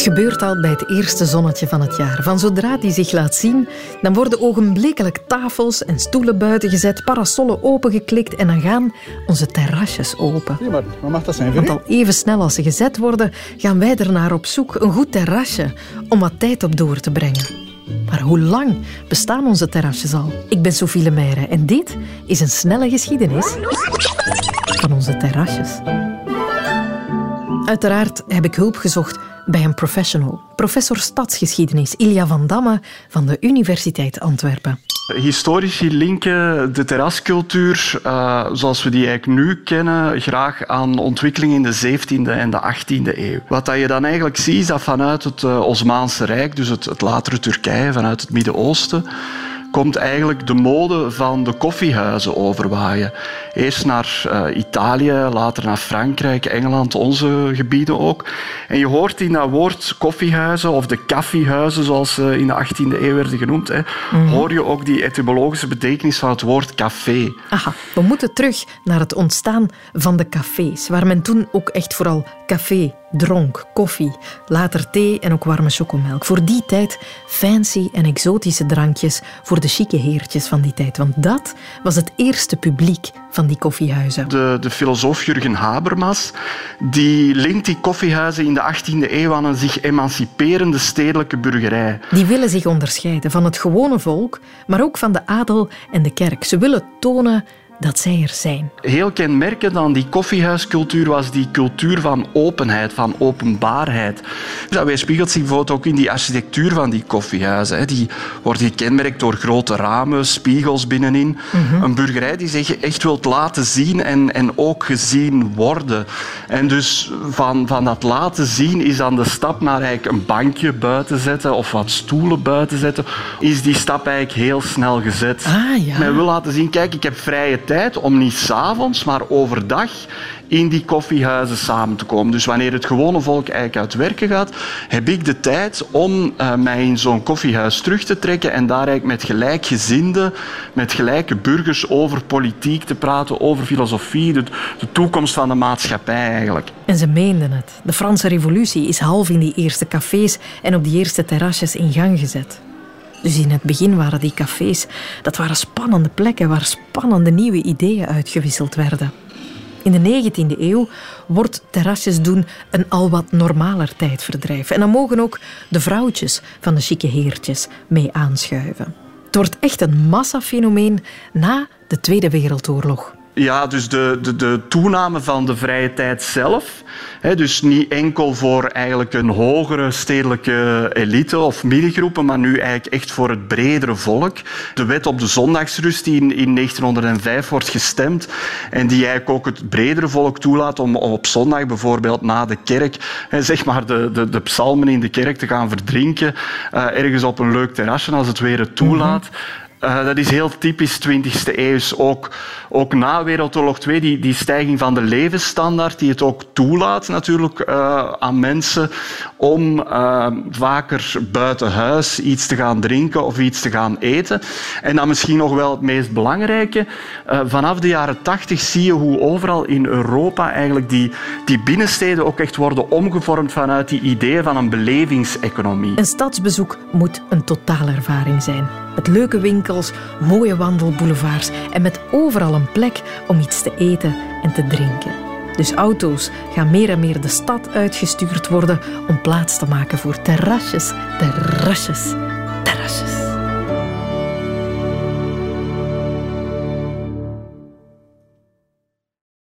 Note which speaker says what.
Speaker 1: Het gebeurt al bij het eerste zonnetje van het jaar. Van zodra die zich laat zien, dan worden ogenblikkelijk tafels en stoelen buiten gezet, parasollen opengeklikt en dan gaan onze terrasjes open.
Speaker 2: Ja, maar wat mag dat zijn,
Speaker 1: Want al even snel als ze gezet worden, gaan wij ernaar op zoek. Een goed terrasje om wat tijd op door te brengen. Maar hoe lang bestaan onze terrasjes al? Ik ben Sophie Lemaire en dit is een snelle geschiedenis van onze terrasjes. Uiteraard heb ik hulp gezocht bij een professional. Professor stadsgeschiedenis Ilja van Damme van de Universiteit Antwerpen.
Speaker 3: Historici linken de terrascultuur, uh, zoals we die eigenlijk nu kennen, graag aan ontwikkeling in de 17e en de 18e eeuw. Wat dat je dan eigenlijk ziet, is dat vanuit het uh, Osmaanse Rijk, dus het, het latere Turkije, vanuit het Midden-Oosten, komt eigenlijk de mode van de koffiehuizen overwaaien. Eerst naar uh, Italië, later naar Frankrijk, Engeland, onze gebieden ook. En je hoort in dat woord koffiehuizen, of de koffiehuizen zoals ze in de 18e eeuw werden genoemd, hè, mm. hoor je ook die etymologische betekenis van het woord café.
Speaker 1: Aha, we moeten terug naar het ontstaan van de cafés, waar men toen ook echt vooral café dronk, koffie, later thee en ook warme chocomelk. Voor die tijd fancy en exotische drankjes voor de chique heertjes van die tijd. Want dat was het eerste publiek van die koffiehuizen.
Speaker 3: De, de filosoof Jurgen Habermas die linkt die koffiehuizen in de 18e eeuw aan een zich emanciperende stedelijke burgerij.
Speaker 1: Die willen zich onderscheiden van het gewone volk, maar ook van de adel en de kerk. Ze willen tonen dat zij er zijn.
Speaker 3: Heel kenmerkend aan die koffiehuiscultuur was die cultuur van openheid, van openbaarheid. Dat weerspiegelt zich bijvoorbeeld ook in die architectuur van die koffiehuizen. Die wordt gekenmerkt door grote ramen, spiegels binnenin. Mm-hmm. Een burgerij die zich echt wilt laten zien en, en ook gezien worden. En dus van, van dat laten zien is dan de stap naar eigenlijk een bankje buiten zetten of wat stoelen buiten zetten, is die stap eigenlijk heel snel gezet.
Speaker 1: Ah, ja.
Speaker 3: Men wil laten zien, kijk, ik heb vrije tijd om niet s'avonds, maar overdag in die koffiehuizen samen te komen. Dus wanneer het gewone volk eigenlijk uit werken gaat, heb ik de tijd om uh, mij in zo'n koffiehuis terug te trekken en daar eigenlijk met gelijkgezinden, met gelijke burgers over politiek te praten, over filosofie, de, de toekomst van de maatschappij eigenlijk.
Speaker 1: En ze meenden het. De Franse revolutie is half in die eerste cafés en op die eerste terrasjes in gang gezet. Dus in het begin waren die cafés, dat waren spannende plekken waar spannende nieuwe ideeën uitgewisseld werden. In de 19e eeuw wordt terrasjes doen een al wat normaler tijdverdrijf. En dan mogen ook de vrouwtjes van de chique heertjes mee aanschuiven. Het wordt echt een massafenomeen na de Tweede Wereldoorlog.
Speaker 3: Ja, dus de, de, de toename van de vrije tijd zelf. Dus niet enkel voor eigenlijk een hogere stedelijke elite of middengroepen, maar nu eigenlijk echt voor het bredere volk. De wet op de zondagsrust die in, in 1905 wordt gestemd en die eigenlijk ook het bredere volk toelaat om op zondag bijvoorbeeld na de kerk zeg maar de, de, de psalmen in de kerk te gaan verdrinken, uh, ergens op een leuk terrasje als het weer het toelaat. Uh, dat is heel typisch 20e eeuw. Ook, ook na Wereldoorlog II, die, die stijging van de levensstandaard, die het ook toelaat natuurlijk uh, aan mensen om uh, vaker buiten huis iets te gaan drinken of iets te gaan eten. En dan misschien nog wel het meest belangrijke. vanaf de jaren 80 zie je hoe overal in Europa eigenlijk die, die binnensteden ook echt worden omgevormd vanuit die ideeën van een belevingseconomie.
Speaker 1: Een stadsbezoek moet een totaalervaring zijn. Met leuke mooie wandelboulevards en met overal een plek om iets te eten en te drinken. Dus auto's gaan meer en meer de stad uitgestuurd worden om plaats te maken voor terrasjes, terrasjes